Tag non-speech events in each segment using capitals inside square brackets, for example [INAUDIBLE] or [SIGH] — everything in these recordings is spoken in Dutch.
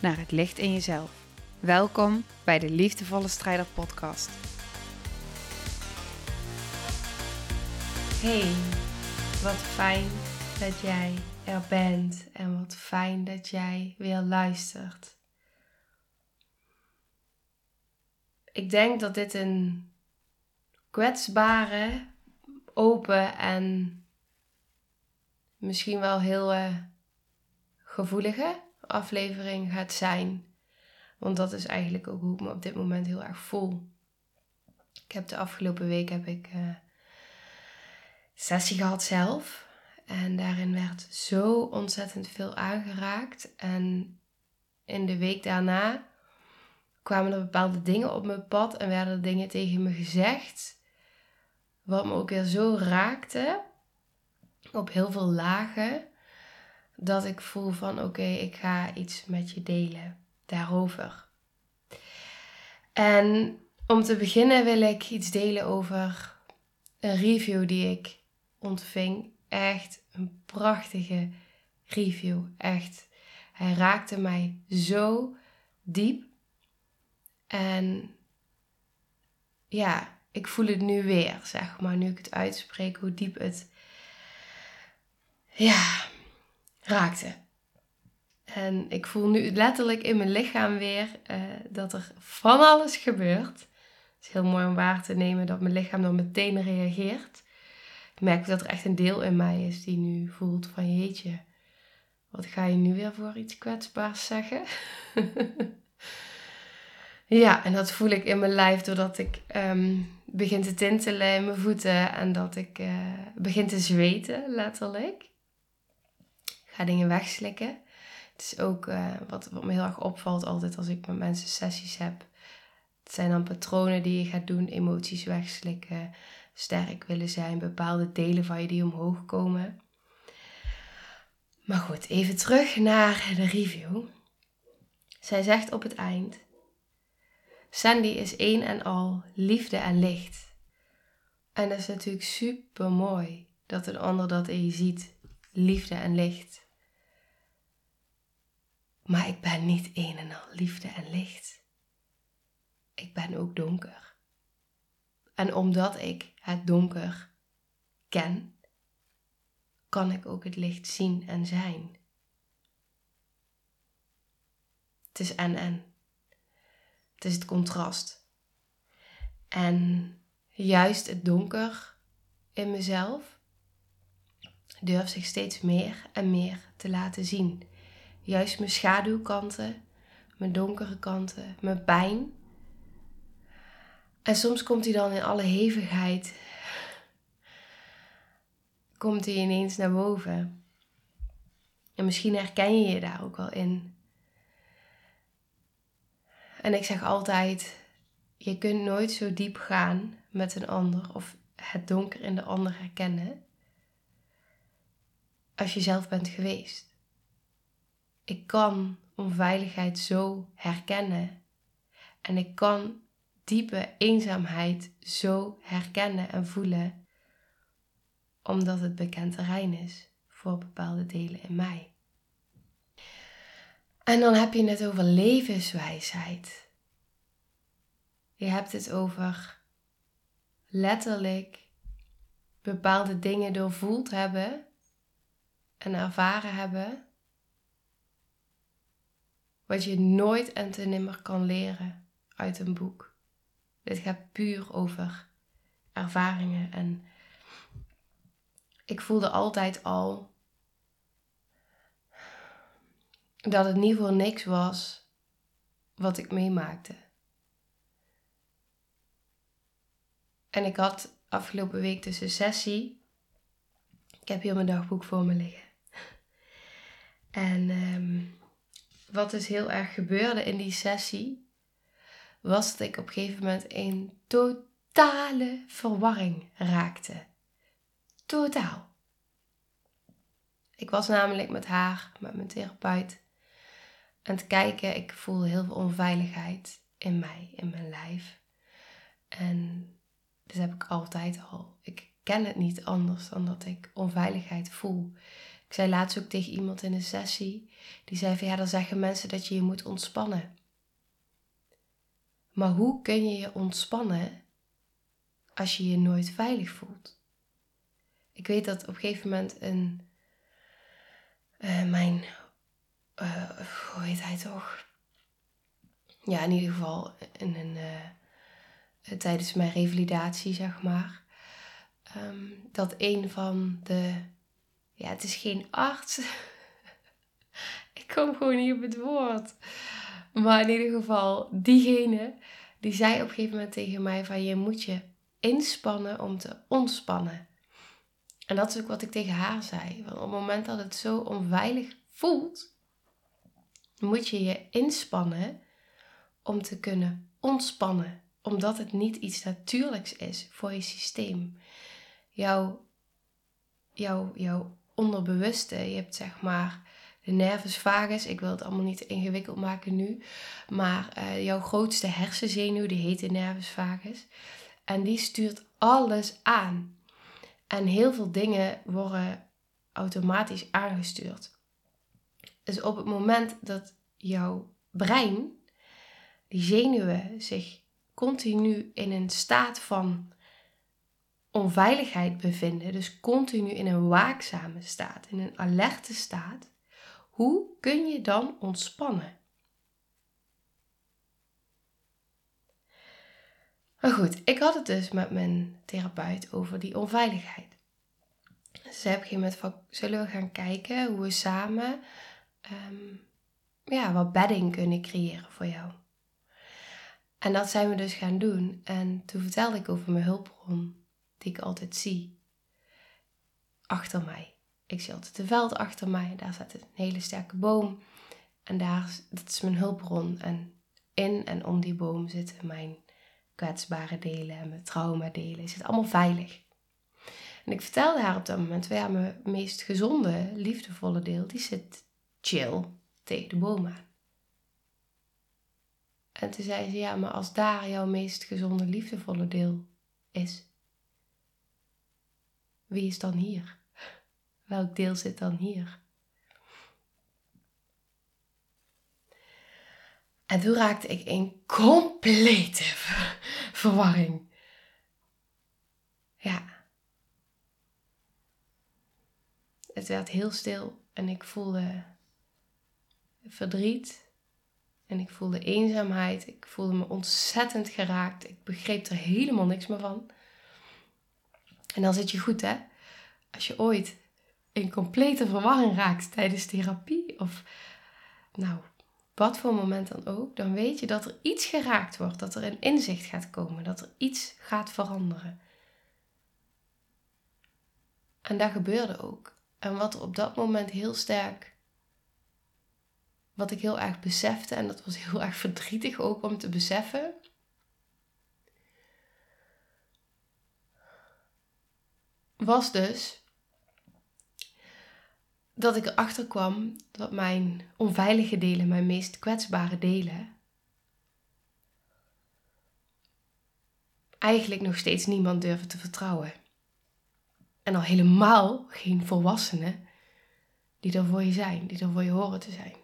naar het licht in jezelf. Welkom bij de Liefdevolle Strijder Podcast. Hey, wat fijn dat jij er bent en wat fijn dat jij weer luistert. Ik denk dat dit een kwetsbare, open en misschien wel heel uh, gevoelige aflevering gaat zijn. Want dat is eigenlijk ook hoe ik me op dit moment heel erg voel. Ik heb de afgelopen week heb ik uh, sessie gehad zelf. En daarin werd zo ontzettend veel aangeraakt. En in de week daarna kwamen er bepaalde dingen op mijn pad en werden er dingen tegen me gezegd. Wat me ook weer zo raakte. Op heel veel lagen. Dat ik voel van oké, ik ga iets met je delen daarover. En om te beginnen wil ik iets delen over een review die ik ontving. Echt een prachtige review. Echt. Hij raakte mij zo diep. En ja, ik voel het nu weer, zeg maar, nu ik het uitspreek, hoe diep het ja, raakte. En ik voel nu letterlijk in mijn lichaam weer uh, dat er van alles gebeurt. Het is heel mooi om waar te nemen dat mijn lichaam dan meteen reageert. Ik merk dat er echt een deel in mij is die nu voelt van jeetje, wat ga je nu weer voor iets kwetsbaars zeggen? [LAUGHS] ja, en dat voel ik in mijn lijf doordat ik um, begin te tintelen in mijn voeten en dat ik uh, begin te zweten, letterlijk. Dingen wegslikken. Het is ook uh, wat, wat me heel erg opvalt altijd als ik met mensen sessies heb. Het zijn dan patronen die je gaat doen, emoties wegslikken, sterk willen zijn, bepaalde delen van je die omhoog komen. Maar goed, even terug naar de review. Zij zegt op het eind: Sandy is één en al liefde en licht. En dat is natuurlijk super mooi dat een ander dat in je ziet: liefde en licht. Maar ik ben niet een en al liefde en licht. Ik ben ook donker. En omdat ik het donker ken, kan ik ook het licht zien en zijn. Het is en en. Het is het contrast. En juist het donker in mezelf durft zich steeds meer en meer te laten zien juist mijn schaduwkanten, mijn donkere kanten, mijn pijn. En soms komt hij dan in alle hevigheid, komt hij ineens naar boven. En misschien herken je je daar ook wel in. En ik zeg altijd, je kunt nooit zo diep gaan met een ander of het donker in de ander herkennen als je zelf bent geweest. Ik kan onveiligheid zo herkennen. En ik kan diepe eenzaamheid zo herkennen en voelen, omdat het bekend terrein is voor bepaalde delen in mij. En dan heb je het over levenswijsheid. Je hebt het over letterlijk bepaalde dingen doorvoeld hebben en ervaren hebben wat je nooit en te nimmer kan leren uit een boek. Dit gaat puur over ervaringen en ik voelde altijd al dat het niet voor niks was wat ik meemaakte. En ik had afgelopen week dus een sessie. Ik heb hier mijn dagboek voor me liggen. En um, wat dus heel erg gebeurde in die sessie, was dat ik op een gegeven moment in totale verwarring raakte. Totaal. Ik was namelijk met haar, met mijn therapeut, aan het kijken. Ik voelde heel veel onveiligheid in mij, in mijn lijf. En dat heb ik altijd al. Ik ken het niet anders dan dat ik onveiligheid voel. Ik zei laatst ook tegen iemand in een sessie, die zei van ja, dan zeggen mensen dat je je moet ontspannen. Maar hoe kun je je ontspannen als je je nooit veilig voelt? Ik weet dat op een gegeven moment een, uh, mijn, uh, hoe heet hij toch? Ja, in ieder geval in een, uh, tijdens mijn revalidatie, zeg maar. Um, dat een van de, ja, het is geen arts. [LAUGHS] ik kom gewoon niet op het woord. Maar in ieder geval, diegene die zei op een gegeven moment tegen mij van je moet je inspannen om te ontspannen. En dat is ook wat ik tegen haar zei. Want op het moment dat het zo onveilig voelt, moet je je inspannen om te kunnen ontspannen. Omdat het niet iets natuurlijks is voor je systeem. Jouw, jouw, jouw onderbewuste, je hebt zeg maar de nervus vagus. Ik wil het allemaal niet ingewikkeld maken nu. Maar uh, jouw grootste hersenzenuw, die heet de nervus vagus. En die stuurt alles aan. En heel veel dingen worden automatisch aangestuurd. Dus op het moment dat jouw brein, die zenuwen, zich continu in een staat van onveiligheid bevinden, dus continu in een waakzame staat, in een alerte staat, hoe kun je dan ontspannen? Maar goed, ik had het dus met mijn therapeut over die onveiligheid. Dus heb ik met van, zullen we gaan kijken hoe we samen ehm, ja, wat bedding kunnen creëren voor jou. En dat zijn we dus gaan doen. En toen vertelde ik over mijn hulpbron, die ik altijd zie, achter mij. Ik zie altijd een veld achter mij. Daar staat een hele sterke boom. En daar, dat is mijn hulpbron. En in en om die boom zitten mijn kwetsbare delen en mijn traumadelen. Het zit allemaal veilig. En ik vertelde haar op dat moment, ja, mijn meest gezonde, liefdevolle deel, die zit chill tegen de boom aan. En toen zei ze, ja, maar als daar jouw meest gezonde, liefdevolle deel is, wie is dan hier? Welk deel zit dan hier? En toen raakte ik in complete [LAUGHS] verwarring. Ja. Het werd heel stil en ik voelde verdriet. En ik voelde eenzaamheid. Ik voelde me ontzettend geraakt. Ik begreep er helemaal niks meer van. En dan zit je goed, hè? Als je ooit in complete verwarring raakt tijdens therapie of nou, wat voor moment dan ook, dan weet je dat er iets geraakt wordt, dat er een inzicht gaat komen, dat er iets gaat veranderen. En dat gebeurde ook. En wat er op dat moment heel sterk, wat ik heel erg besefte, en dat was heel erg verdrietig ook om te beseffen, was dus dat ik erachter kwam dat mijn onveilige delen, mijn meest kwetsbare delen, eigenlijk nog steeds niemand durven te vertrouwen. En al helemaal geen volwassenen die er voor je zijn, die er voor je horen te zijn.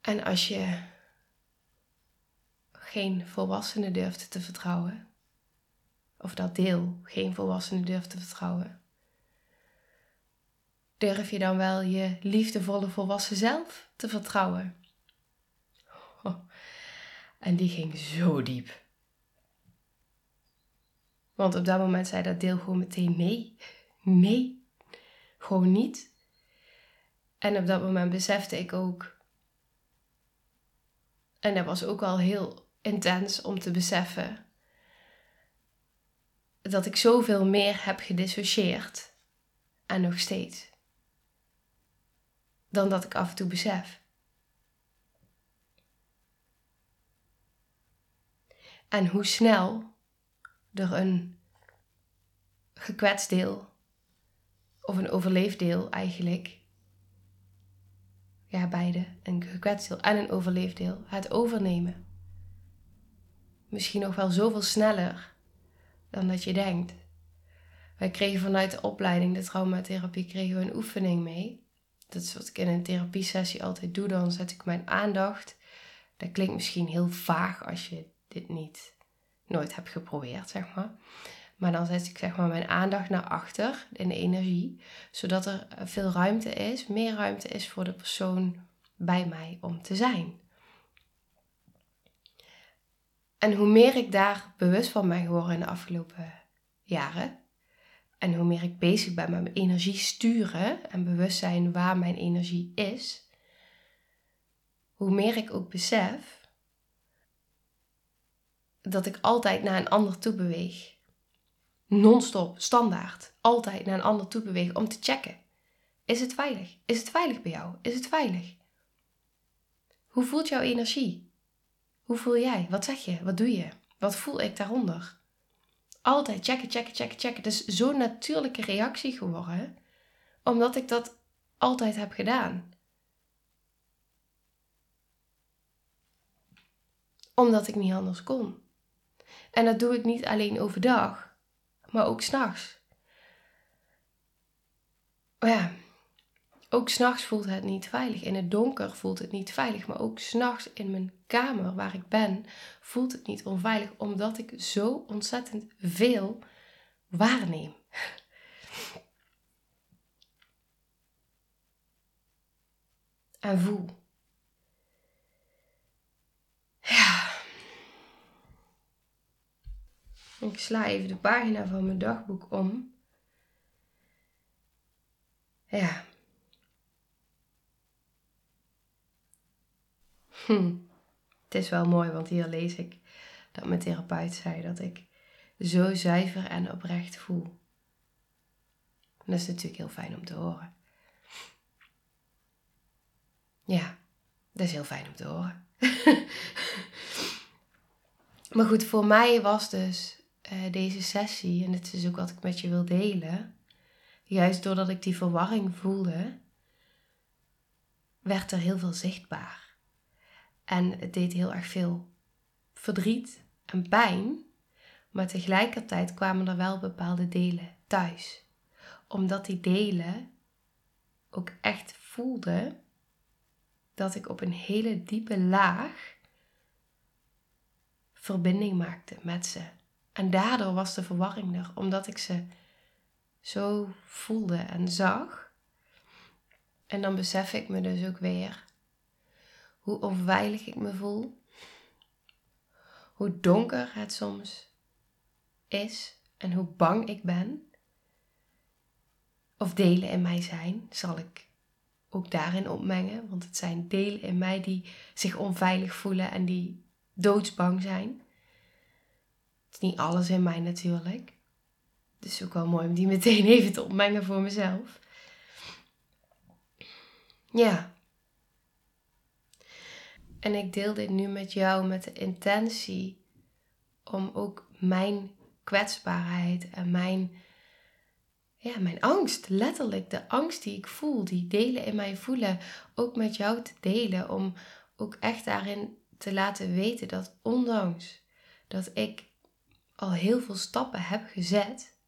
En als je geen volwassenen durft te vertrouwen, of dat deel geen volwassenen durft te vertrouwen, Durf je dan wel je liefdevolle volwassen zelf te vertrouwen? En die ging zo diep. Want op dat moment zei dat deel gewoon meteen nee. Nee. Gewoon niet. En op dat moment besefte ik ook. En dat was ook al heel intens om te beseffen. Dat ik zoveel meer heb gedissocieerd. En nog steeds. dan dat ik af en toe besef. En hoe snel er een gekwetst deel of een overleefd deel eigenlijk, ja beide, een gekwetst deel en een overleefd deel, het overnemen. Misschien nog wel zoveel sneller dan dat je denkt. Wij kregen vanuit de opleiding de traumatherapie kregen we een oefening mee. Dat is wat ik in een therapiesessie altijd doe. Dan zet ik mijn aandacht. Dat klinkt misschien heel vaag als je dit niet nooit hebt geprobeerd, zeg maar. Maar dan zet ik zeg maar mijn aandacht naar achter in de energie, zodat er veel ruimte is, meer ruimte is voor de persoon bij mij om te zijn. En hoe meer ik daar bewust van ben geworden in de afgelopen jaren, en hoe meer ik bezig ben met mijn energie sturen en bewust zijn waar mijn energie is, hoe meer ik ook besef dat ik altijd naar een ander toe beweeg. Non-stop, standaard, altijd naar een ander toe beweeg om te checken. Is het veilig? Is het veilig bij jou? Is het veilig? Hoe voelt jouw energie? Hoe voel jij? Wat zeg je? Wat doe je? Wat voel ik daaronder? Altijd checken, checken, checken, checken. Het is zo'n natuurlijke reactie geworden, omdat ik dat altijd heb gedaan. Omdat ik niet anders kon. En dat doe ik niet alleen overdag, maar ook s'nachts. Maar ja, ook s'nachts voelt het niet veilig. In het donker voelt het niet veilig. Maar ook s'nachts in mijn kamer waar ik ben, voelt het niet onveilig. Omdat ik zo ontzettend veel waarneem. [LAUGHS] En voel. Ja. Ik sla even de pagina van mijn dagboek om. Ja. Hm. Het is wel mooi, want hier lees ik dat mijn therapeut zei dat ik zo zuiver en oprecht voel. En dat is natuurlijk heel fijn om te horen. Ja, dat is heel fijn om te horen. [LAUGHS] maar goed, voor mij was dus uh, deze sessie, en dit is ook wat ik met je wil delen, juist doordat ik die verwarring voelde, werd er heel veel zichtbaar. En het deed heel erg veel verdriet en pijn. Maar tegelijkertijd kwamen er wel bepaalde delen thuis. Omdat die delen ook echt voelden dat ik op een hele diepe laag verbinding maakte met ze. En daardoor was de verwarring er, omdat ik ze zo voelde en zag. En dan besef ik me dus ook weer hoe onveilig ik me voel, hoe donker het soms is en hoe bang ik ben. Of delen in mij zijn, zal ik ook daarin opmengen, want het zijn delen in mij die zich onveilig voelen en die doodsbang zijn. Het is niet alles in mij natuurlijk. Het is ook wel mooi om die meteen even te opmengen voor mezelf. Ja, en ik deel dit nu met jou met de intentie om ook mijn kwetsbaarheid en mijn, ja, mijn angst, letterlijk de angst die ik voel, die delen in mij voelen, ook met jou te delen. Om ook echt daarin te laten weten dat ondanks dat ik al heel veel stappen heb gezet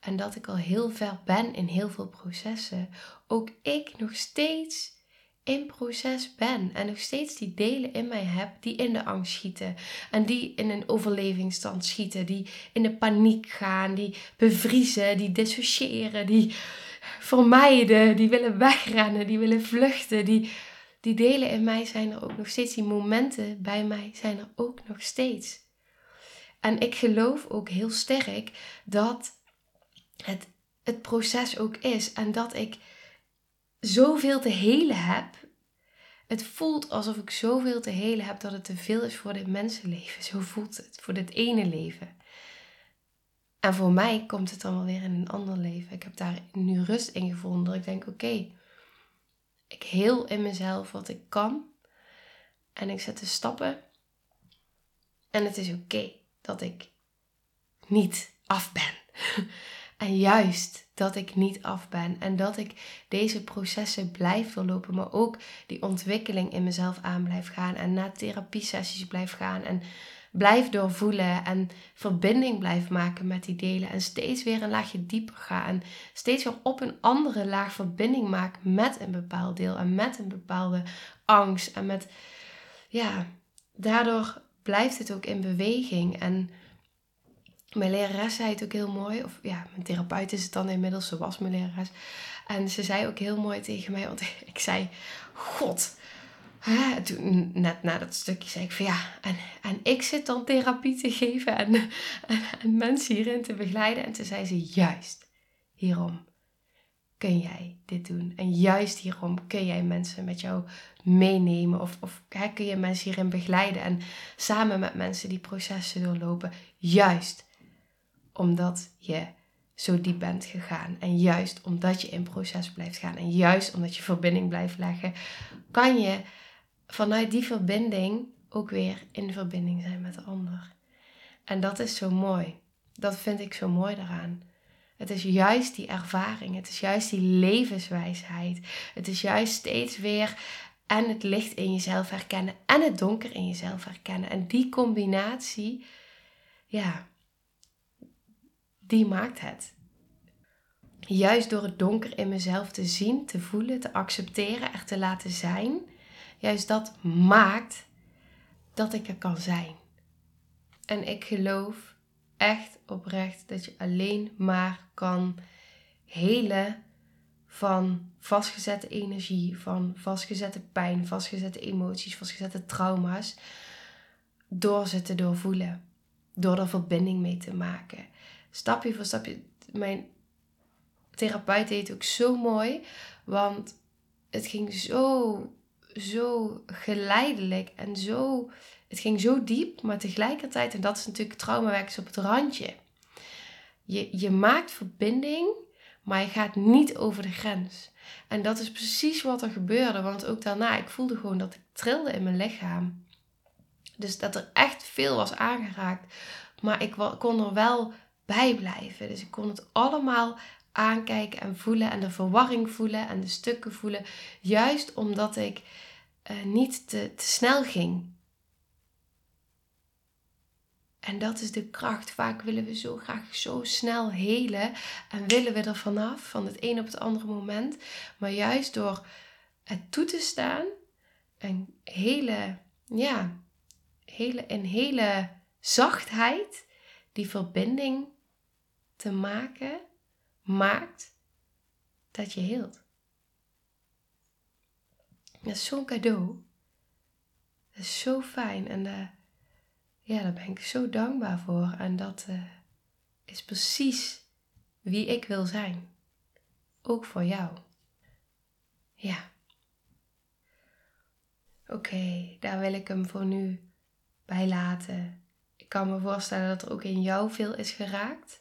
en dat ik al heel ver ben in heel veel processen, ook ik nog steeds in proces ben en nog steeds die delen in mij heb die in de angst schieten en die in een overlevingsstand schieten, die in de paniek gaan, die bevriezen, die dissociëren, die vermijden, die willen wegrennen, die willen vluchten, die, die delen in mij zijn er ook nog steeds, die momenten bij mij zijn er ook nog steeds. En ik geloof ook heel sterk dat het het proces ook is en dat ik zoveel te helen heb. Het voelt alsof ik zoveel te helen heb dat het te veel is voor dit mensenleven. Zo voelt het, voor dit ene leven. En voor mij komt het dan wel weer in een ander leven. Ik heb daar nu rust in gevonden. Dat ik denk, oké, Ik heel in mezelf wat ik kan. En ik zet de stappen. En het is oké dat ik niet af ben. [LAUGHS] En juist dat ik niet af ben en dat ik deze processen blijf doorlopen, maar ook die ontwikkeling in mezelf aan blijf gaan en naar therapiesessies blijf gaan en blijf doorvoelen en verbinding blijf maken met die delen en steeds weer een laagje dieper ga en steeds weer op een andere laag verbinding maak met een bepaald deel en met een bepaalde angst en met ja, daardoor blijft het ook in beweging en mijn lerares zei het ook heel mooi. Of ja, mijn therapeut is het dan inmiddels. Ze was mijn lerares. En ze zei ook heel mooi tegen mij. Want [LAUGHS] ik zei, god. Hè? Net na dat stukje zei ik van ja. En, en ik zit dan therapie te geven. En, [LAUGHS] en, en mensen hierin te begeleiden. En toen zei ze, juist hierom kun jij dit doen. En juist hierom kun jij mensen met jou meenemen. Of, of hè, kun je mensen hierin begeleiden. En samen met mensen die processen doorlopen. Juist omdat je zo diep bent gegaan. En juist omdat je in proces blijft gaan. En juist omdat je verbinding blijft leggen. Kan je vanuit die verbinding ook weer in verbinding zijn met de ander. En dat is zo mooi. Dat vind ik zo mooi daaraan. Het is juist die ervaring. Het is juist die levenswijsheid. Het is juist steeds weer en het licht in jezelf herkennen en het donker in jezelf herkennen. En die combinatie, ja, die maakt het. Juist door het donker in mezelf te zien, te voelen, te accepteren, er te laten zijn, juist dat maakt dat ik er kan zijn. En ik geloof echt oprecht dat je alleen maar kan helen van vastgezette energie, van vastgezette pijn, vastgezette emoties, vastgezette trauma's, door ze te doorvoelen, door er verbinding mee te maken stapje voor stapje. Mijn therapeut deed het ook zo mooi, want het ging zo, zo geleidelijk en zo. Het ging zo diep, maar tegelijkertijd, en dat is natuurlijk traumawerk, op het randje. Je, je maakt verbinding, maar je gaat niet over de grens. En dat is precies wat er gebeurde, want ook daarna, ik voelde gewoon dat ik trilde in mijn lichaam. Dus dat er echt veel was aangeraakt. Maar ik kon er wel bijblijven. Dus ik kon het allemaal aankijken en voelen en de verwarring voelen en de stukken voelen. Juist omdat ik uh, niet te, te snel ging. En dat is de kracht. Vaak willen we zo graag zo snel helen en willen we er vanaf van het een op het andere moment. Maar juist door het toe te staan, een hele, ja, hele, een hele zachtheid, die verbinding te maken maakt dat je heelt. Dat is zo'n cadeau. Dat is zo fijn en ja, daar ben ik zo dankbaar voor. En dat uh, is precies wie ik wil zijn. Ook voor jou. Ja. Oké, daar wil ik hem voor nu bij laten. Ik kan me voorstellen dat er ook in jou veel is geraakt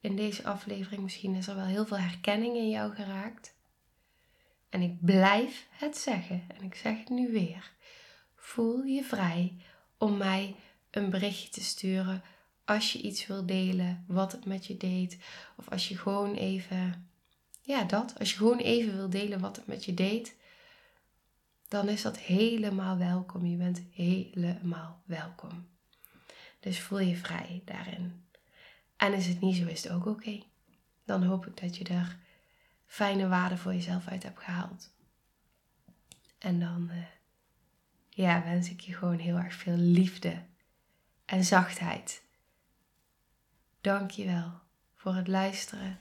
in deze aflevering. Misschien is er wel heel veel herkenning in jou geraakt. En ik blijf het zeggen en ik zeg het nu weer. Voel je vrij om mij een berichtje te sturen als je iets wil delen, wat het met je deed. Of als je gewoon even, ja dat, als je gewoon even wil delen wat het met je deed. Dan is dat helemaal welkom. Je bent helemaal welkom. Dus voel je vrij daarin. En is het niet zo, is het ook oké. Dan hoop ik dat je er fijne waarde voor jezelf uit hebt gehaald. En dan uh, ja, wens ik je gewoon heel erg veel liefde en zachtheid. Dank je wel voor het luisteren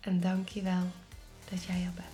en dank je wel dat jij er bent.